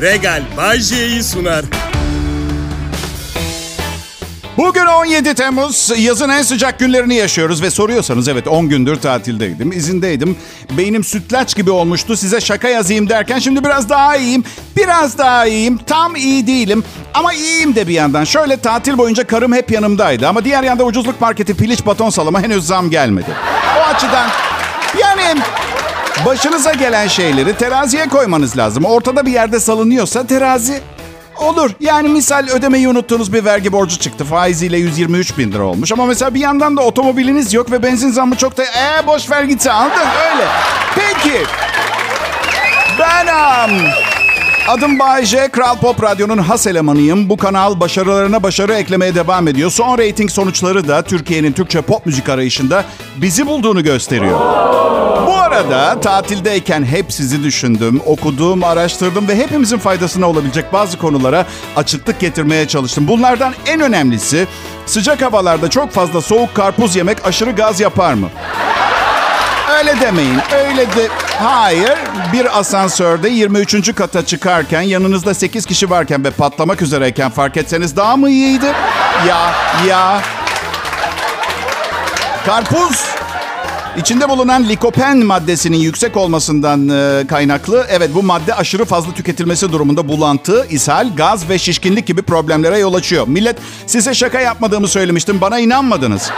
Regal Bajje'yi sunar. Bugün 17 Temmuz. Yazın en sıcak günlerini yaşıyoruz ve soruyorsanız evet 10 gündür tatildeydim, izindeydim. Beynim sütlaç gibi olmuştu. Size şaka yazayım derken şimdi biraz daha iyiyim. Biraz daha iyiyim. Tam iyi değilim ama iyiyim de bir yandan. Şöyle tatil boyunca karım hep yanımdaydı ama diğer yanda ucuzluk marketi piliç baton salama henüz zam gelmedi. O açıdan yani başınıza gelen şeyleri teraziye koymanız lazım. Ortada bir yerde salınıyorsa terazi Olur. Yani misal ödemeyi unuttuğunuz bir vergi borcu çıktı. Faiziyle 123 bin lira olmuş. Ama mesela bir yandan da otomobiliniz yok ve benzin zammı çok da... Ee boş ver gitse anladın öyle. Peki. Benim. Adım Bay J. Kral Pop Radyo'nun has elemanıyım. Bu kanal başarılarına başarı eklemeye devam ediyor. Son reyting sonuçları da Türkiye'nin Türkçe pop müzik arayışında bizi bulduğunu gösteriyor. Arada tatildeyken hep sizi düşündüm, okudum, araştırdım ve hepimizin faydasına olabilecek bazı konulara açıklık getirmeye çalıştım. Bunlardan en önemlisi sıcak havalarda çok fazla soğuk karpuz yemek aşırı gaz yapar mı? Öyle demeyin. Öyle de... Hayır. Bir asansörde 23. kata çıkarken yanınızda 8 kişi varken ve patlamak üzereyken fark etseniz daha mı iyiydi? Ya, ya. Karpuz İçinde bulunan likopen maddesinin yüksek olmasından e, kaynaklı evet bu madde aşırı fazla tüketilmesi durumunda bulantı, ishal, gaz ve şişkinlik gibi problemlere yol açıyor. Millet size şaka yapmadığımı söylemiştim bana inanmadınız.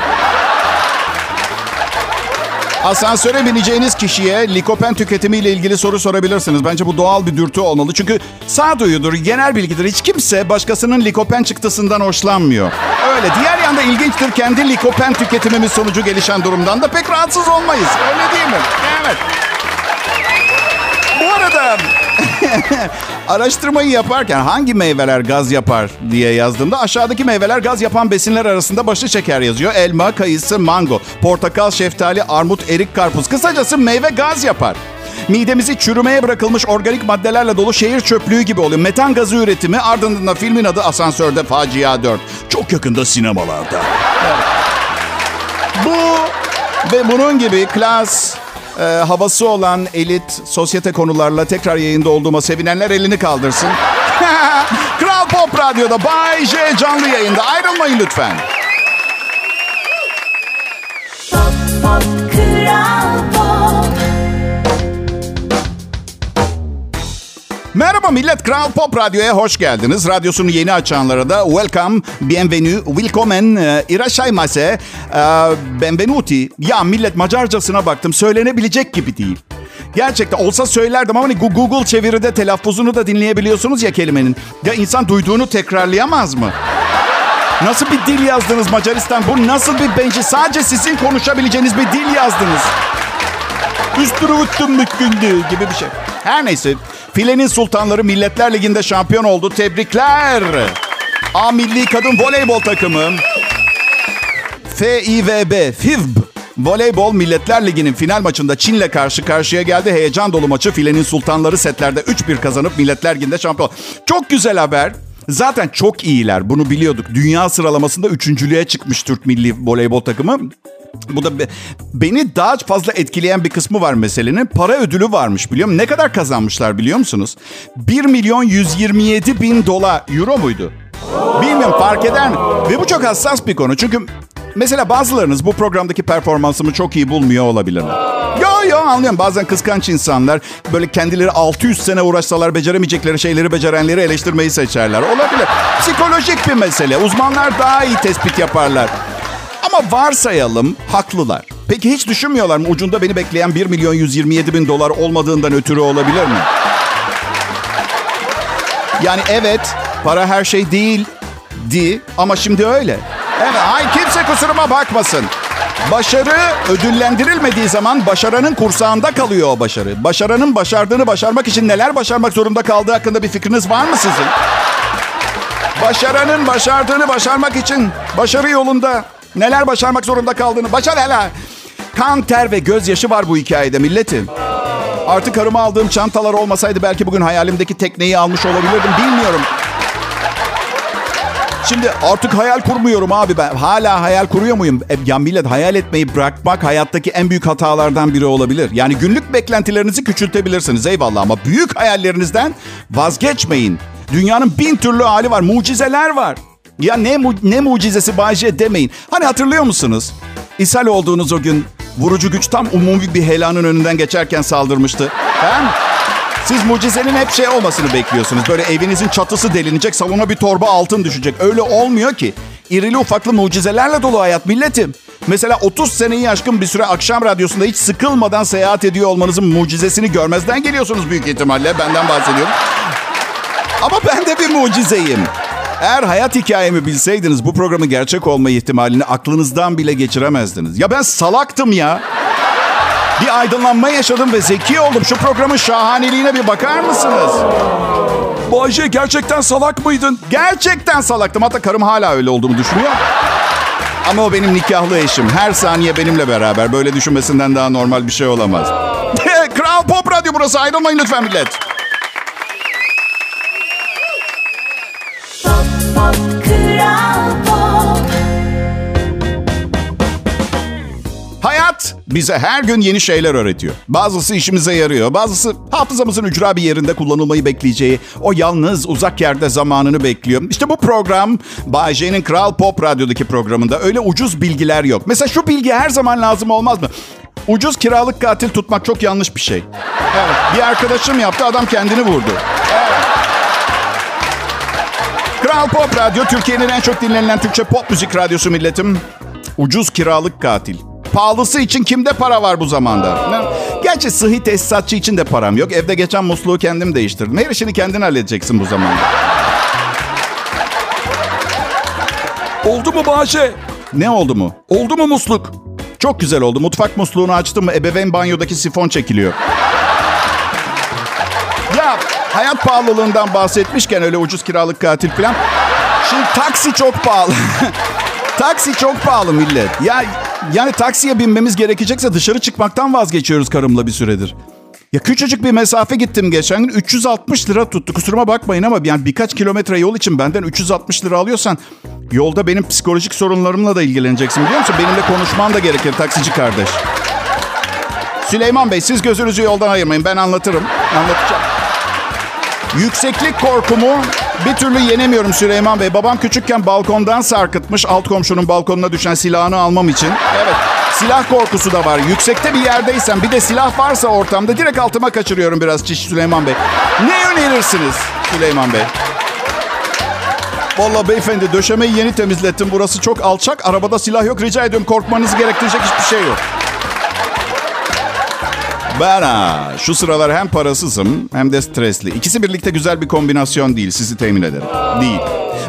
Asansöre bineceğiniz kişiye likopen tüketimiyle ilgili soru sorabilirsiniz. Bence bu doğal bir dürtü olmalı. Çünkü sağduyudur, genel bilgidir. Hiç kimse başkasının likopen çıktısından hoşlanmıyor. Öyle. Diğer yanda ilginçtir. Kendi likopen tüketimimiz sonucu gelişen durumdan da pek rahatsız olmayız. Öyle değil mi? Evet. Araştırmayı yaparken hangi meyveler gaz yapar diye yazdığımda aşağıdaki meyveler gaz yapan besinler arasında başı çeker yazıyor. Elma, kayısı, mango, portakal, şeftali, armut, erik, karpuz. Kısacası meyve gaz yapar. Midemizi çürümeye bırakılmış organik maddelerle dolu şehir çöplüğü gibi oluyor. Metan gazı üretimi ardından da filmin adı Asansörde Facia 4. Çok yakında sinemalarda. Evet. Bu ve bunun gibi klas, e, havası olan elit sosyete konularla tekrar yayında olduğuma sevinenler elini kaldırsın. Kral Pop Radyo'da Bay J canlı yayında. Ayrılmayın lütfen. Pop, pop, Kral Pop. Merhaba millet, Kral Pop Radyo'ya hoş geldiniz. Radyosunu yeni açanlara da welcome, bienvenue, willkommen, e, irashaimase, e, benvenuti. Ya millet Macarcasına baktım, söylenebilecek gibi değil. Gerçekten olsa söylerdim ama hani Google çeviride telaffuzunu da dinleyebiliyorsunuz ya kelimenin. Ya insan duyduğunu tekrarlayamaz mı? Nasıl bir dil yazdınız Macaristan? Bu nasıl bir benci? Sadece sizin konuşabileceğiniz bir dil yazdınız. Üstürü gibi bir şey. Her neyse. Filenin sultanları Milletler Ligi'nde şampiyon oldu. Tebrikler. A Milli Kadın Voleybol Takımı. FIVB, FIVB. Voleybol Milletler Ligi'nin final maçında Çin'le karşı karşıya geldi. Heyecan dolu maçı filenin sultanları setlerde 3-1 kazanıp Milletler Ligi'nde şampiyon. Çok güzel haber. Zaten çok iyiler. Bunu biliyorduk. Dünya sıralamasında üçüncülüğe çıkmış Türk milli voleybol takımı. Bu da be- beni daha fazla etkileyen bir kısmı var meselenin. Para ödülü varmış biliyor musun? Ne kadar kazanmışlar biliyor musunuz? 1 milyon 127 bin dolar. Euro muydu? Bilmiyorum fark eder mi? Ve bu çok hassas bir konu. Çünkü mesela bazılarınız bu programdaki performansımı çok iyi bulmuyor olabilir. Yo yo anlıyorum. Bazen kıskanç insanlar böyle kendileri 600 sene uğraşsalar beceremeyecekleri şeyleri becerenleri eleştirmeyi seçerler. Olabilir. Psikolojik bir mesele. Uzmanlar daha iyi tespit yaparlar. Ama varsayalım haklılar. Peki hiç düşünmüyorlar mı ucunda beni bekleyen 1 milyon 127 bin dolar olmadığından ötürü olabilir mi? Yani evet para her şey değil di ama şimdi öyle. Evet, ay kimse kusuruma bakmasın. Başarı ödüllendirilmediği zaman başaranın kursağında kalıyor o başarı. Başaranın başardığını başarmak için neler başarmak zorunda kaldığı hakkında bir fikriniz var mı sizin? Başaranın başardığını başarmak için başarı yolunda neler başarmak zorunda kaldığını başar hele. Kan, ter ve gözyaşı var bu hikayede milletim. Artık karıma aldığım çantalar olmasaydı belki bugün hayalimdeki tekneyi almış olabilirdim bilmiyorum. Şimdi artık hayal kurmuyorum abi ben. Hala hayal kuruyor muyum? E, ya millet hayal etmeyi bırakmak hayattaki en büyük hatalardan biri olabilir. Yani günlük beklentilerinizi küçültebilirsiniz eyvallah ama büyük hayallerinizden vazgeçmeyin. Dünyanın bin türlü hali var, mucizeler var. Ya ne mu- ne mucizesi Bayce demeyin. Hani hatırlıyor musunuz? İshal olduğunuz o gün vurucu güç tam umumi bir helanın önünden geçerken saldırmıştı. Hem siz mucizenin hep şey olmasını bekliyorsunuz. Böyle evinizin çatısı delinecek, salona bir torba altın düşecek. Öyle olmuyor ki. İrili ufaklı mucizelerle dolu hayat milletim. Mesela 30 seneyi aşkın bir süre akşam radyosunda hiç sıkılmadan seyahat ediyor olmanızın mucizesini görmezden geliyorsunuz büyük ihtimalle. Benden bahsediyorum. Ama ben de bir mucizeyim. Eğer hayat hikayemi bilseydiniz bu programın gerçek olma ihtimalini aklınızdan bile geçiremezdiniz. Ya ben salaktım ya. Bir aydınlanma yaşadım ve zeki oldum. Şu programın şahaneliğine bir bakar mısınız? Bayce gerçekten salak mıydın? Gerçekten salaktım. Hatta karım hala öyle olduğumu düşünüyor. Ama o benim nikahlı eşim. Her saniye benimle beraber. Böyle düşünmesinden daha normal bir şey olamaz. Kral Pop Radyo burası. Ayrılmayın lütfen millet. Bize her gün yeni şeyler öğretiyor. Bazısı işimize yarıyor, bazısı hafızamızın ücra bir yerinde kullanılmayı bekleyeceği, o yalnız uzak yerde zamanını bekliyor. İşte bu program Bay J'nin Kral Pop Radyo'daki programında öyle ucuz bilgiler yok. Mesela şu bilgi her zaman lazım olmaz mı? Ucuz kiralık katil tutmak çok yanlış bir şey. Evet, bir arkadaşım yaptı, adam kendini vurdu. Kral Pop Radyo, Türkiye'nin en çok dinlenilen Türkçe pop müzik radyosu milletim. Ucuz kiralık katil. Pahalısı için kimde para var bu zamanda? Gerçi sıhhi tesisatçı için de param yok. Evde geçen musluğu kendim değiştirdim. Her işini kendin halledeceksin bu zamanda. Oldu mu Bahçe? Ne oldu mu? Oldu mu musluk? Çok güzel oldu. Mutfak musluğunu açtım mı ebeveyn banyodaki sifon çekiliyor. Ya hayat pahalılığından bahsetmişken öyle ucuz kiralık katil falan. Şimdi taksi çok pahalı. taksi çok pahalı millet. Ya yani taksiye binmemiz gerekecekse dışarı çıkmaktan vazgeçiyoruz karımla bir süredir. Ya küçücük bir mesafe gittim geçen gün 360 lira tuttu. Kusuruma bakmayın ama yani birkaç kilometre yol için benden 360 lira alıyorsan yolda benim psikolojik sorunlarımla da ilgileneceksin biliyor musun? Benimle konuşman da gerekir taksici kardeş. Süleyman Bey siz gözünüzü yoldan ayırmayın ben anlatırım. Anlatacağım. Yükseklik korkumu bir türlü yenemiyorum Süleyman Bey. Babam küçükken balkondan sarkıtmış alt komşunun balkonuna düşen silahını almam için. Evet silah korkusu da var. Yüksekte bir yerdeysem bir de silah varsa ortamda direkt altıma kaçırıyorum biraz çiş Süleyman Bey. Ne önerirsiniz Süleyman Bey? Vallahi beyefendi döşemeyi yeni temizlettim. Burası çok alçak. Arabada silah yok. Rica ediyorum korkmanızı gerektirecek hiçbir şey yok. Ben ha, şu sıralar hem parasızım hem de stresli. İkisi birlikte güzel bir kombinasyon değil sizi temin ederim. Değil.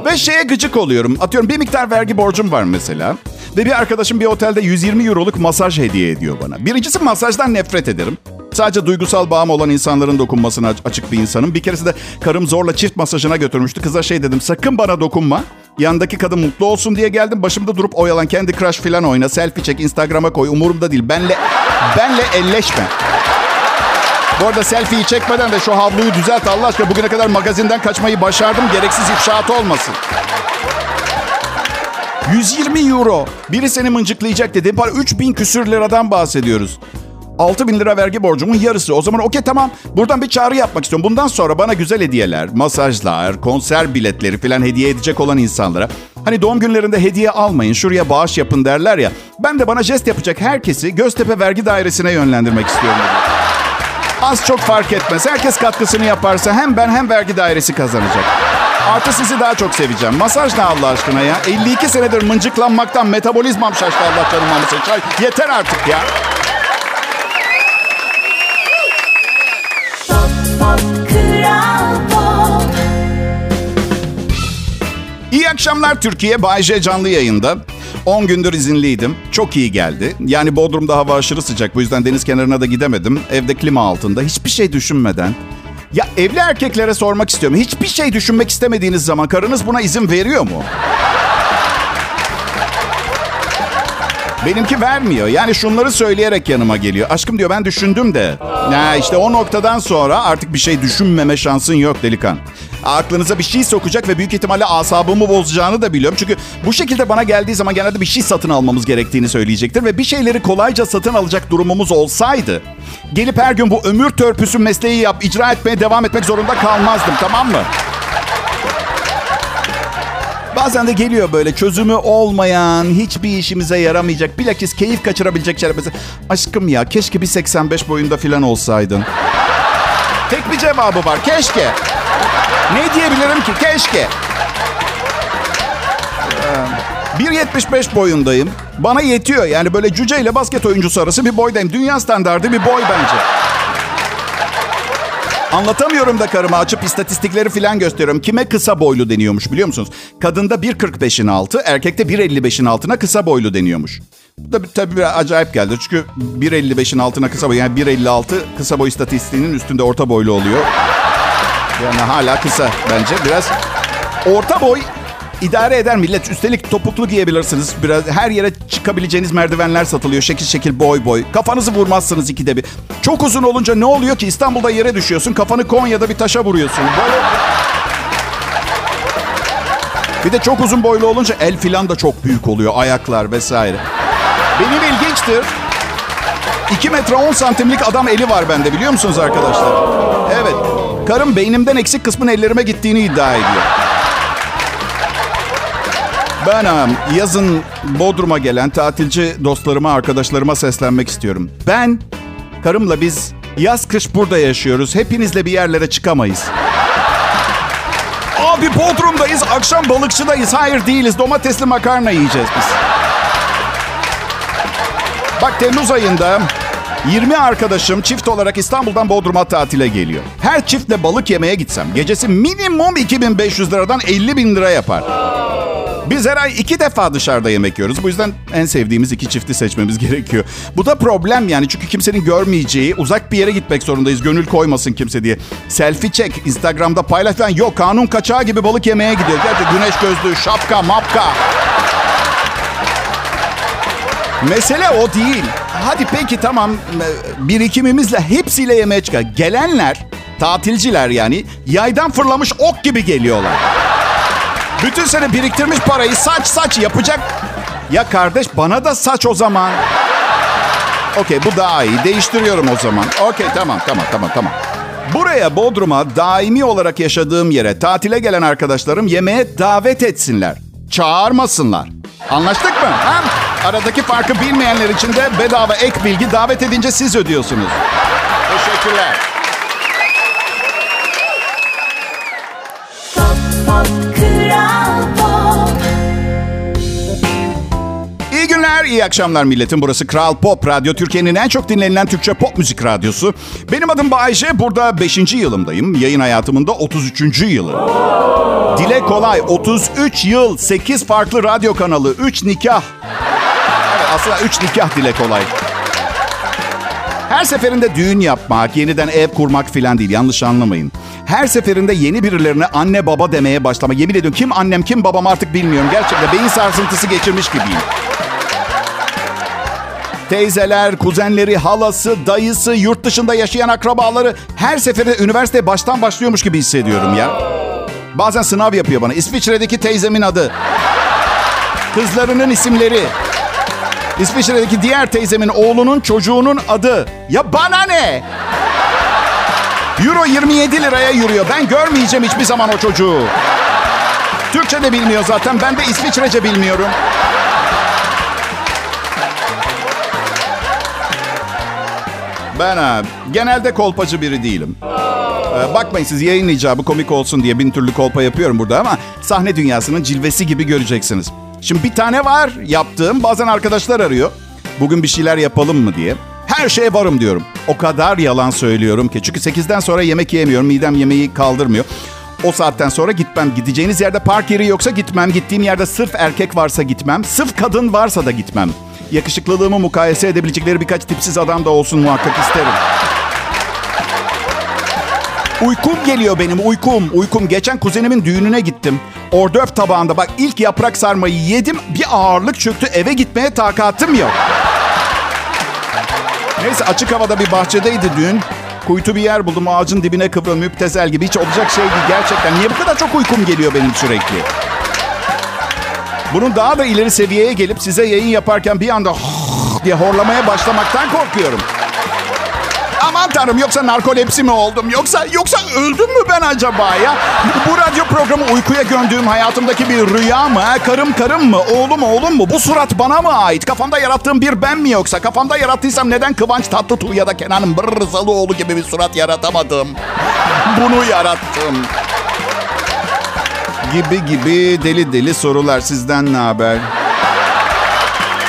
Ve şeye gıcık oluyorum. Atıyorum bir miktar vergi borcum var mesela. Ve bir arkadaşım bir otelde 120 euroluk masaj hediye ediyor bana. Birincisi masajdan nefret ederim. Sadece duygusal bağım olan insanların dokunmasına aç- açık bir insanım. Bir keresinde karım zorla çift masajına götürmüştü. Kıza şey dedim sakın bana dokunma. Yandaki kadın mutlu olsun diye geldim. Başımda durup oyalan kendi crush falan oyna. Selfie çek Instagram'a koy. Umurumda değil. Benle, benle elleşme. Bu arada selfie'yi çekmeden de şu havluyu düzelt Allah aşkına. Bugüne kadar magazinden kaçmayı başardım. Gereksiz ifşaat olmasın. 120 euro. Biri seni mıncıklayacak dedi. Para 3000 küsür liradan bahsediyoruz. 6 bin lira vergi borcumun yarısı. O zaman okey tamam. Buradan bir çağrı yapmak istiyorum. Bundan sonra bana güzel hediyeler, masajlar, konser biletleri falan hediye edecek olan insanlara. Hani doğum günlerinde hediye almayın, şuraya bağış yapın derler ya. Ben de bana jest yapacak herkesi Göztepe Vergi Dairesi'ne yönlendirmek istiyorum. Az çok fark etmez. Herkes katkısını yaparsa hem ben hem vergi dairesi kazanacak. Artı sizi daha çok seveceğim. Masaj ne Allah aşkına ya? 52 senedir mıncıklanmaktan metabolizmam şaştı Allah canım almasın. Yeter artık ya. Pop Pop Kral Pop İyi akşamlar Türkiye. Bay J canlı yayında. 10 gündür izinliydim. Çok iyi geldi. Yani Bodrum'da hava aşırı sıcak. Bu yüzden deniz kenarına da gidemedim. Evde klima altında. Hiçbir şey düşünmeden. Ya evli erkeklere sormak istiyorum. Hiçbir şey düşünmek istemediğiniz zaman karınız buna izin veriyor mu? Benimki vermiyor. Yani şunları söyleyerek yanıma geliyor. Aşkım diyor ben düşündüm de. Ya işte o noktadan sonra artık bir şey düşünmeme şansın yok delikan. aklınıza bir şey sokacak ve büyük ihtimalle asabımı bozacağını da biliyorum. Çünkü bu şekilde bana geldiği zaman genelde bir şey satın almamız gerektiğini söyleyecektir. Ve bir şeyleri kolayca satın alacak durumumuz olsaydı... ...gelip her gün bu ömür törpüsü mesleği yap, icra etmeye devam etmek zorunda kalmazdım tamam mı? Bazen de geliyor böyle çözümü olmayan, hiçbir işimize yaramayacak, bilakis keyif kaçırabilecek şeyler. Mesela, aşkım ya keşke bir 85 boyunda falan olsaydın. Tek bir cevabı var, keşke. Ne diyebilirim ki, keşke. Ee, 1.75 boyundayım. Bana yetiyor yani böyle cüce ile basket oyuncusu arası bir boydayım. Dünya standardı bir boy bence. Anlatamıyorum da karıma açıp istatistikleri falan gösteriyorum. Kime kısa boylu deniyormuş biliyor musunuz? Kadında 1.45'in altı, erkekte 1.55'in altına kısa boylu deniyormuş. Bu da tabii biraz acayip geldi. Çünkü 1.55'in altına kısa boy, yani 1.56 kısa boy istatistiğinin üstünde orta boylu oluyor. Yani hala kısa bence. Biraz orta boy idare eder millet. Üstelik topuklu giyebilirsiniz. Biraz her yere çıkabileceğiniz merdivenler satılıyor. Şekil şekil boy boy. Kafanızı vurmazsınız ikide bir. Çok uzun olunca ne oluyor ki? İstanbul'da yere düşüyorsun. Kafanı Konya'da bir taşa vuruyorsun. Böyle... Bir de çok uzun boylu olunca el filan da çok büyük oluyor. Ayaklar vesaire. Benim ilginçtir. 2 metre 10 santimlik adam eli var bende biliyor musunuz arkadaşlar? Evet. Karım beynimden eksik kısmın ellerime gittiğini iddia ediyor. Ben yazın Bodrum'a gelen tatilci dostlarıma, arkadaşlarıma seslenmek istiyorum. Ben, karımla biz yaz kış burada yaşıyoruz. Hepinizle bir yerlere çıkamayız. Abi Bodrum'dayız, akşam balıkçıdayız. Hayır değiliz, domatesli makarna yiyeceğiz biz. Bak Temmuz ayında 20 arkadaşım çift olarak İstanbul'dan Bodrum'a tatile geliyor. Her çiftle balık yemeye gitsem gecesi minimum 2500 liradan 50 bin lira yapar. Biz her ay iki defa dışarıda yemek yiyoruz. Bu yüzden en sevdiğimiz iki çifti seçmemiz gerekiyor. Bu da problem yani çünkü kimsenin görmeyeceği uzak bir yere gitmek zorundayız. Gönül koymasın kimse diye. Selfie çek, Instagram'da paylaş falan. Yok kanun kaçağı gibi balık yemeye gidiyor. Gerçi güneş gözlüğü, şapka, mapka. Mesele o değil. Hadi peki tamam birikimimizle hepsiyle yemeğe çıkar. Gelenler, tatilciler yani yaydan fırlamış ok gibi geliyorlar. Bütün sene biriktirmiş parayı saç saç yapacak. Ya kardeş bana da saç o zaman. Okey bu daha iyi. Değiştiriyorum o zaman. Okey tamam tamam tamam tamam. Buraya Bodrum'a daimi olarak yaşadığım yere tatile gelen arkadaşlarım yemeğe davet etsinler. Çağırmasınlar. Anlaştık mı? Ha? Aradaki farkı bilmeyenler için de bedava ek bilgi davet edince siz ödüyorsunuz. Teşekkürler. İyi günler, iyi akşamlar milletim. Burası Kral Pop Radyo, Türkiye'nin en çok dinlenilen Türkçe pop müzik radyosu. Benim adım Bayece, burada 5. yılımdayım. Yayın hayatımın da 33. yılı. Dile kolay, 33 yıl, 8 farklı radyo kanalı, 3 nikah. Aslında 3 nikah dile kolay. Her seferinde düğün yapmak, yeniden ev kurmak filan değil. Yanlış anlamayın. Her seferinde yeni birilerine anne baba demeye başlama. Yemin ediyorum kim annem kim babam artık bilmiyorum. Gerçekten beyin sarsıntısı geçirmiş gibiyim. Teyzeler, kuzenleri, halası, dayısı, yurt dışında yaşayan akrabaları her seferinde üniversiteye baştan başlıyormuş gibi hissediyorum ya. Bazen sınav yapıyor bana. İsviçre'deki teyzemin adı. Kızlarının isimleri. İsviçre'deki diğer teyzemin oğlunun çocuğunun adı. Ya bana ne? Euro 27 liraya yürüyor. Ben görmeyeceğim hiçbir zaman o çocuğu. Türkçe de bilmiyor zaten. Ben de İsviçrece bilmiyorum. Ben ha, genelde kolpacı biri değilim. Ee, bakmayın siz yayın icabı komik olsun diye bin türlü kolpa yapıyorum burada ama sahne dünyasının cilvesi gibi göreceksiniz. Şimdi bir tane var yaptığım. Bazen arkadaşlar arıyor. Bugün bir şeyler yapalım mı diye. Her şeye varım diyorum. O kadar yalan söylüyorum ki. Çünkü 8'den sonra yemek yemiyorum. Midem yemeği kaldırmıyor. O saatten sonra gitmem. Gideceğiniz yerde park yeri yoksa gitmem. Gittiğim yerde sırf erkek varsa gitmem. Sırf kadın varsa da gitmem. Yakışıklılığımı mukayese edebilecekleri birkaç tipsiz adam da olsun muhakkak isterim. Uykum geliyor benim uykum. Uykum. Geçen kuzenimin düğününe gittim. Ordöf tabağında bak ilk yaprak sarmayı yedim. Bir ağırlık çöktü. Eve gitmeye takatım yok. Neyse açık havada bir bahçedeydi düğün. Kuytu bir yer buldum ağacın dibine kıvrıl müptezel gibi. Hiç olacak şey değil gerçekten. Niye bu kadar çok uykum geliyor benim sürekli? Bunun daha da ileri seviyeye gelip size yayın yaparken bir anda diye horlamaya başlamaktan korkuyorum. Aman tanrım yoksa narkolepsi mi oldum? Yoksa yoksa öldüm mü ben acaba ya? Bu radyo programı uykuya gömdüğüm hayatımdaki bir rüya mı? Karım karım mı? Oğlum oğlum mu? Bu surat bana mı ait? Kafamda yarattığım bir ben mi yoksa? Kafamda yarattıysam neden Kıvanç Tatlıtuğ ya da Kenan Bırrızalıoğlu gibi bir surat yaratamadım? Bunu yarattım. Gibi gibi deli deli sorular. Sizden ne haber?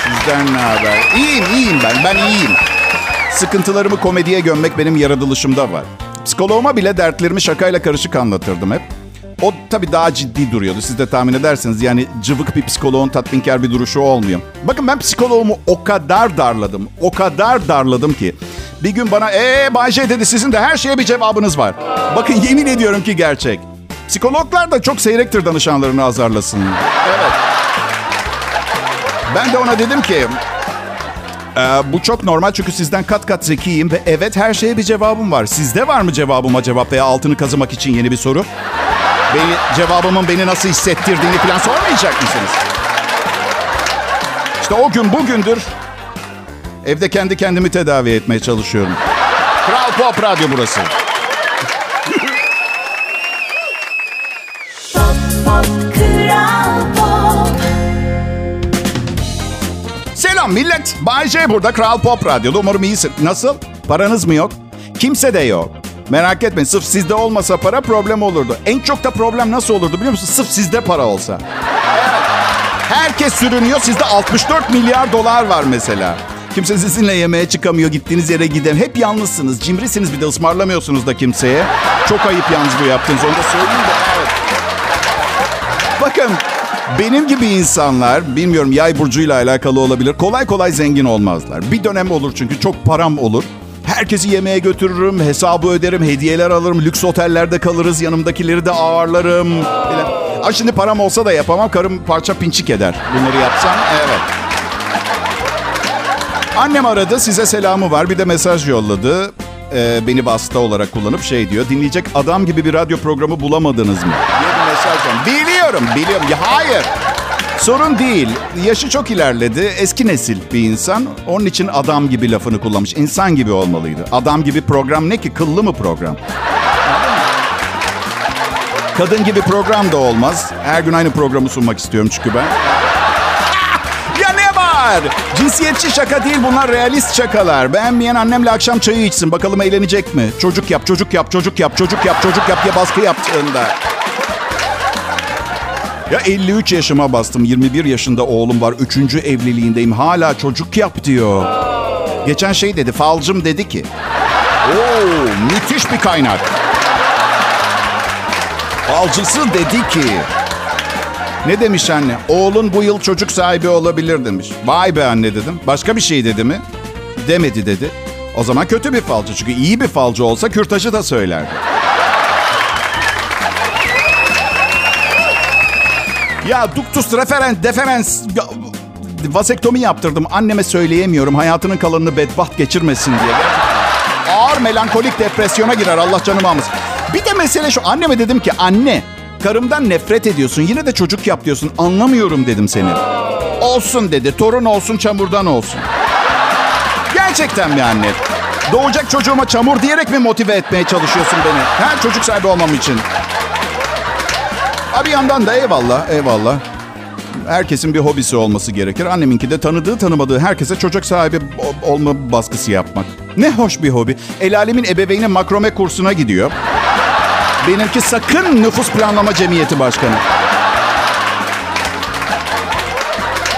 Sizden ne haber? İyiyim iyiyim ben. Ben iyiyim. Sıkıntılarımı komediye gömmek benim yaratılışımda var. Psikoloğuma bile dertlerimi şakayla karışık anlatırdım hep. O tabii daha ciddi duruyordu. Siz de tahmin edersiniz. Yani cıvık bir psikoloğun tatminkar bir duruşu olmuyor. Bakın ben psikoloğumu o kadar darladım. O kadar darladım ki. Bir gün bana ee Bayce dedi sizin de her şeye bir cevabınız var. Bakın yemin ediyorum ki gerçek. Psikologlar da çok seyrektir danışanlarını azarlasın. Evet. Ben de ona dedim ki ee, bu çok normal çünkü sizden kat kat zekiyim ve evet her şeye bir cevabım var. Sizde var mı cevabıma cevap veya altını kazımak için yeni bir soru? Beni, cevabımın beni nasıl hissettirdiğini falan sormayacak mısınız? İşte o gün bugündür evde kendi kendimi tedavi etmeye çalışıyorum. Kral Pop Radyo burası. Selam millet. Bay J burada Kral Pop Radyo'da. Umarım iyisin. Nasıl? Paranız mı yok? Kimse de yok. Merak etmeyin. Sırf sizde olmasa para problem olurdu. En çok da problem nasıl olurdu biliyor musun? Sırf sizde para olsa. Herkes sürünüyor. Sizde 64 milyar dolar var mesela. Kimse sizinle yemeğe çıkamıyor. Gittiğiniz yere gidem. Hep yalnızsınız. Cimrisiniz bir de ısmarlamıyorsunuz da kimseye. Çok ayıp yalnız bu yaptığınız. Onu da söyleyeyim de. Bakın benim gibi insanlar bilmiyorum yay burcuyla alakalı olabilir. Kolay kolay zengin olmazlar. Bir dönem olur çünkü çok param olur. Herkesi yemeğe götürürüm, hesabı öderim, hediyeler alırım, lüks otellerde kalırız, yanımdakileri de ağırlarım. Falan. Ay şimdi param olsa da yapamam, karım parça pinçik eder. Bunları yapsam, evet. Annem aradı, size selamı var. Bir de mesaj yolladı. Ee, beni vasıta olarak kullanıp şey diyor. Dinleyecek adam gibi bir radyo programı bulamadınız mı? Diye bir mesaj yolladı. Biliyorum, biliyorum. Ya hayır. Sorun değil. Yaşı çok ilerledi. Eski nesil bir insan. Onun için adam gibi lafını kullanmış. İnsan gibi olmalıydı. Adam gibi program ne ki? Kıllı mı program? Kadın gibi program da olmaz. Her gün aynı programı sunmak istiyorum çünkü ben. Ya ne var? Cinsiyetçi şaka değil bunlar realist şakalar. Beğenmeyen annemle akşam çayı içsin. Bakalım eğlenecek mi? Çocuk yap, çocuk yap, çocuk yap, çocuk yap, çocuk yap diye baskı yaptığında. Ya 53 yaşıma bastım. 21 yaşında oğlum var. Üçüncü evliliğindeyim. Hala çocuk yap diyor. Geçen şey dedi. Falcım dedi ki. Oo, müthiş bir kaynak. Falcısı dedi ki. Ne demiş anne? Oğlun bu yıl çocuk sahibi olabilir demiş. Vay be anne dedim. Başka bir şey dedi mi? Demedi dedi. O zaman kötü bir falcı. Çünkü iyi bir falcı olsa kürtajı da söylerdi. Ya duktus, referent, deferens... Ya, vasektomi yaptırdım. Anneme söyleyemiyorum. Hayatının kalanını bedbaht geçirmesin diye. Ağır melankolik depresyona girer. Allah canımı almasın. Bir de mesele şu. Anneme dedim ki anne karımdan nefret ediyorsun. Yine de çocuk yap diyorsun. Anlamıyorum dedim seni. Olsun dedi. Torun olsun çamurdan olsun. Gerçekten mi anne? Doğacak çocuğuma çamur diyerek mi motive etmeye çalışıyorsun beni? Ha, çocuk sahibi olmam için. Bir yandan da eyvallah, eyvallah. Herkesin bir hobisi olması gerekir. Anneminki de tanıdığı tanımadığı herkese çocuk sahibi olma baskısı yapmak. Ne hoş bir hobi. El alemin ebeveyni makrome kursuna gidiyor. Benimki sakın nüfus planlama cemiyeti başkanı.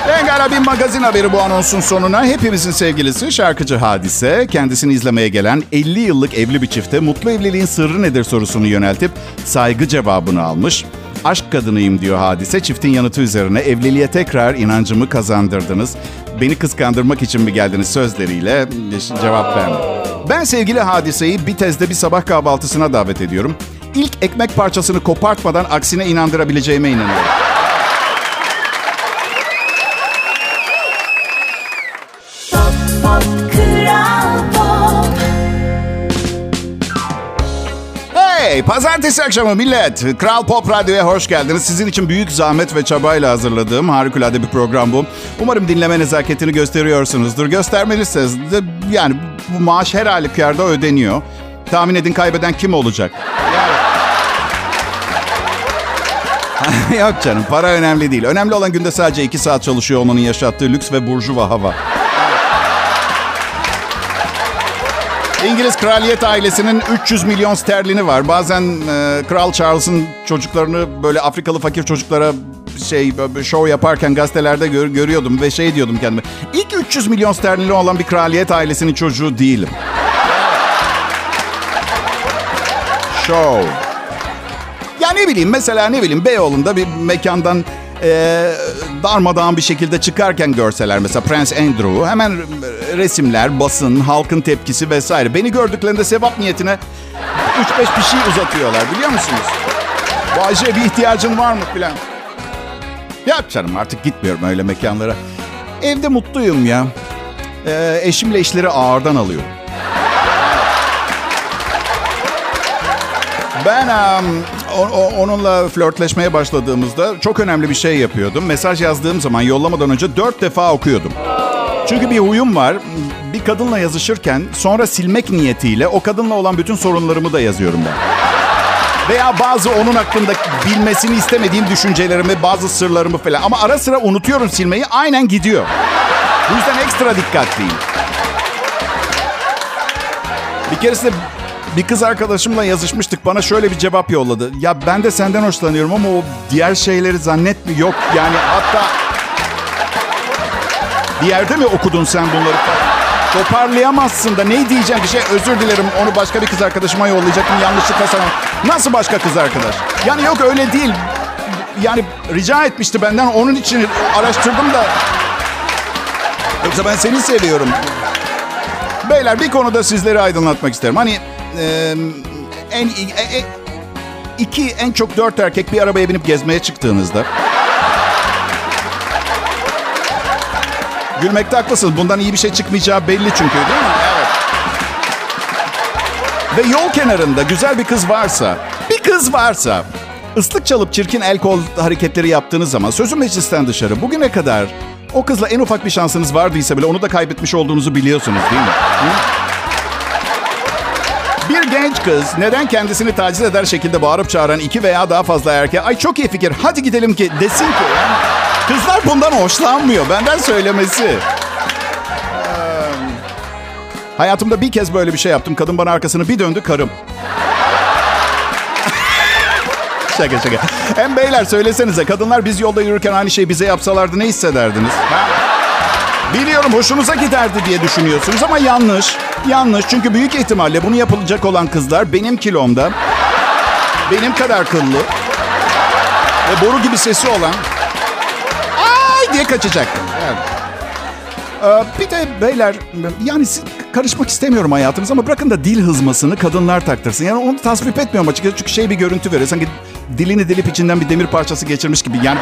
Pekala bir magazin haberi bu anonsun sonuna. Hepimizin sevgilisi şarkıcı Hadise kendisini izlemeye gelen 50 yıllık evli bir çifte mutlu evliliğin sırrı nedir sorusunu yöneltip saygı cevabını almış. Aşk kadınıyım diyor Hadise. Çiftin yanıtı üzerine evliliğe tekrar inancımı kazandırdınız. Beni kıskandırmak için mi geldiniz sözleriyle cevap verdi. Ben sevgili Hadise'yi bir tezde bir sabah kahvaltısına davet ediyorum. İlk ekmek parçasını kopartmadan aksine inandırabileceğime inanıyorum. Pazartesi akşamı millet. Kral Pop Radyo'ya hoş geldiniz. Sizin için büyük zahmet ve çabayla hazırladığım harikulade bir program bu. Umarım dinleme nezaketini gösteriyorsunuzdur. Göstermelisiniz. Yani bu maaş her halükarda ödeniyor. Tahmin edin kaybeden kim olacak? Yani- Yok canım para önemli değil. Önemli olan günde sadece iki saat çalışıyor olmanın yaşattığı lüks ve burjuva hava. İngiliz kraliyet ailesinin 300 milyon sterlini var. Bazen e, Kral Charles'ın çocuklarını böyle Afrikalı fakir çocuklara şey böyle show yaparken gazetelerde gör- görüyordum ve şey diyordum kendime. İlk 300 milyon sterlini olan bir kraliyet ailesinin çocuğu değilim. Show. Ya ne bileyim mesela ne bileyim Beyoğlu'nda bir mekandan e, darmadağın bir şekilde çıkarken görseler mesela Prince Andrew hemen resimler, basın, halkın tepkisi vesaire. Beni gördüklerinde sevap niyetine 3-5 bir şey uzatıyorlar biliyor musunuz? Bu bir ihtiyacın var mı filan. Ya canım artık gitmiyorum öyle mekanlara. Evde mutluyum ya. E, eşimle işleri ağırdan alıyorum. Ben o- onunla flörtleşmeye başladığımızda çok önemli bir şey yapıyordum. Mesaj yazdığım zaman yollamadan önce dört defa okuyordum. Çünkü bir huyum var. Bir kadınla yazışırken sonra silmek niyetiyle o kadınla olan bütün sorunlarımı da yazıyorum ben. Veya bazı onun hakkında bilmesini istemediğim düşüncelerimi, bazı sırlarımı falan. Ama ara sıra unutuyorum silmeyi, aynen gidiyor. Bu yüzden ekstra dikkatliyim. Bir keresinde bir kız arkadaşımla yazışmıştık. Bana şöyle bir cevap yolladı. Ya ben de senden hoşlanıyorum ama o diğer şeyleri zannetmi. Yok yani hatta... Bir yerde mi okudun sen bunları? Toparlayamazsın da ne diyeceğim bir şey özür dilerim onu başka bir kız arkadaşıma yollayacaktım yanlışlıkla sana. Nasıl başka kız arkadaş? Yani yok öyle değil. Yani rica etmişti benden onun için araştırdım da. Yoksa ben seni seviyorum. Beyler bir konuda sizleri aydınlatmak isterim. Hani e, en e, e, iki en çok dört erkek bir arabaya binip gezmeye çıktığınızda Gülmekte haklısınız. Bundan iyi bir şey çıkmayacağı belli çünkü değil mi? Evet. Ve yol kenarında güzel bir kız varsa, bir kız varsa ıslık çalıp çirkin el kol hareketleri yaptığınız zaman sözüm meclisten dışarı bugüne kadar o kızla en ufak bir şansınız vardıysa bile onu da kaybetmiş olduğunuzu biliyorsunuz değil mi? Bir genç kız neden kendisini taciz eder şekilde bağırıp çağıran iki veya daha fazla erkeğe ay çok iyi fikir hadi gidelim ki desin ki yani kızlar bundan hoşlanmıyor benden söylemesi. Hayatımda bir kez böyle bir şey yaptım. Kadın bana arkasını bir döndü karım. şaka şaka. Hem beyler söylesenize kadınlar biz yolda yürürken aynı şeyi bize yapsalardı ne hissederdiniz? Ha? Biliyorum hoşunuza giderdi diye düşünüyorsunuz ama yanlış. Yanlış çünkü büyük ihtimalle bunu yapılacak olan kızlar benim kilomda, benim kadar kıllı ve boru gibi sesi olan diye kaçacak. Evet. Ee, bir de beyler yani karışmak istemiyorum hayatınız ama bırakın da dil hızmasını kadınlar taktırsın. Yani onu tasvip etmiyorum açıkçası çünkü şey bir görüntü veriyor. Sanki dilini delip içinden bir demir parçası geçirmiş gibi. Yani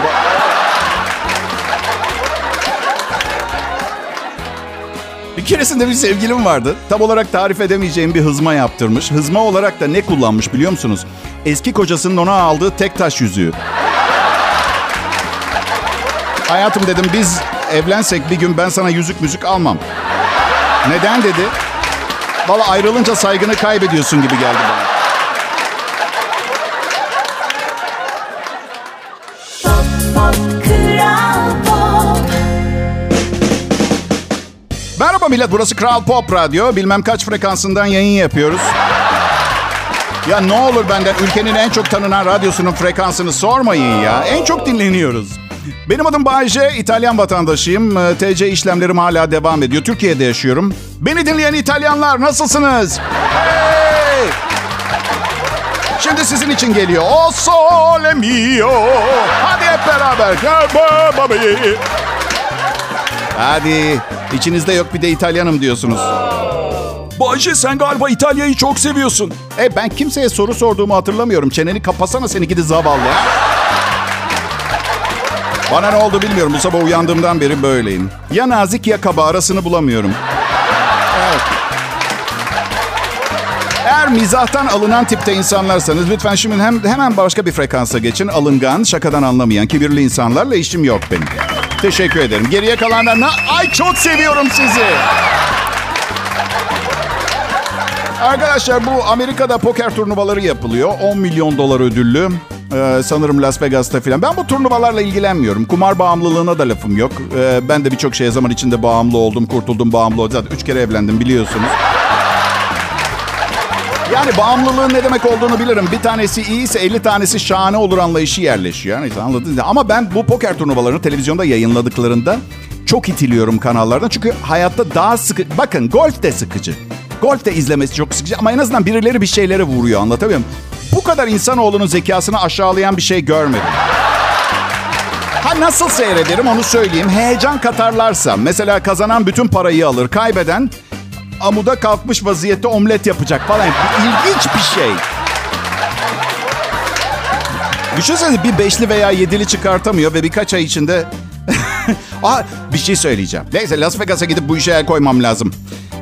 Bir keresinde bir sevgilim vardı. Tam olarak tarif edemeyeceğim bir hızma yaptırmış. Hızma olarak da ne kullanmış biliyor musunuz? Eski kocasının ona aldığı tek taş yüzüğü. Hayatım dedim biz evlensek bir gün ben sana yüzük müzik almam. Neden dedi? Valla ayrılınca saygını kaybediyorsun gibi geldi bana. Pop pop kral pop Merhaba millet burası Kral Pop Radyo. Bilmem kaç frekansından yayın yapıyoruz. Ya ne olur benden ülkenin en çok tanınan radyosunun frekansını sormayın ya. En çok dinleniyoruz. Benim adım Bayce, İtalyan vatandaşıyım. Ee, TC işlemlerim hala devam ediyor. Türkiye'de yaşıyorum. Beni dinleyen İtalyanlar nasılsınız? Hey! Şimdi sizin için geliyor. O sole mio. Hadi hep beraber. Hadi. İçinizde yok bir de İtalyanım diyorsunuz. Bayşe sen galiba İtalya'yı çok seviyorsun. E ben kimseye soru sorduğumu hatırlamıyorum. Çeneni kapasana seni gidi zavallı. Bana ne oldu bilmiyorum. Bu sabah uyandığımdan beri böyleyim. Ya nazik ya kaba arasını bulamıyorum. Evet. Eğer mizahtan alınan tipte insanlarsanız lütfen şimdi hem, hemen başka bir frekansa geçin. Alıngan, şakadan anlamayan, kibirli insanlarla işim yok benim. Teşekkür ederim. Geriye kalanlarına ay çok seviyorum sizi. Arkadaşlar bu Amerika'da poker turnuvaları yapılıyor. 10 milyon dolar ödüllü. Ee, sanırım Las Vegas'ta filan. Ben bu turnuvalarla ilgilenmiyorum. Kumar bağımlılığına da lafım yok. Ee, ben de birçok şeye zaman içinde bağımlı oldum, kurtuldum bağımlı oldum. Zaten üç kere evlendim biliyorsunuz. Yani bağımlılığın ne demek olduğunu bilirim. Bir tanesi iyiyse 50 tanesi şahane olur anlayışı yerleşiyor. Yani anladınız? Ama ben bu poker turnuvalarını televizyonda yayınladıklarında çok itiliyorum kanallardan. Çünkü hayatta daha sıkı... Bakın golf de sıkıcı. Golf de izlemesi çok sıkıcı ama en azından birileri bir şeylere vuruyor anlatabiliyor? Bu kadar insanoğlunun zekasını aşağılayan bir şey görmedim. Ha nasıl seyrederim onu söyleyeyim. Heyecan katarlarsa mesela kazanan bütün parayı alır, kaybeden amuda kalkmış vaziyette omlet yapacak falan. İlginç bir şey. Düşünsene bir beşli veya yedili çıkartamıyor ve birkaç ay içinde... Aa, bir şey söyleyeceğim. Neyse Las Vegas'a gidip bu işe el koymam lazım.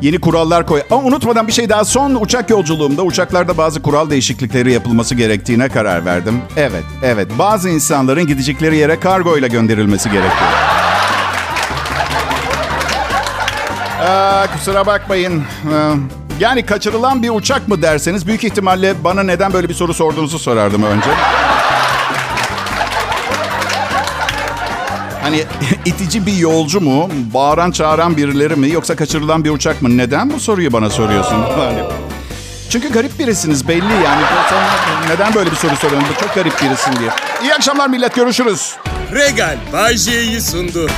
Yeni kurallar koy. Ama unutmadan bir şey daha. Son uçak yolculuğumda uçaklarda bazı kural değişiklikleri yapılması gerektiğine karar verdim. Evet, evet. Bazı insanların gidecekleri yere kargo ile gönderilmesi gerekiyor. Aa, kusura bakmayın. Ee, yani kaçırılan bir uçak mı derseniz büyük ihtimalle bana neden böyle bir soru sorduğunuzu sorardım önce. Hani itici bir yolcu mu, bağıran çağıran birileri mi yoksa kaçırılan bir uçak mı? Neden bu soruyu bana soruyorsun? Hani, çünkü garip birisiniz belli yani. Neden böyle bir soru soruyorsun? Çok garip birisin diye. İyi akşamlar millet görüşürüz. Regal Bay sundu.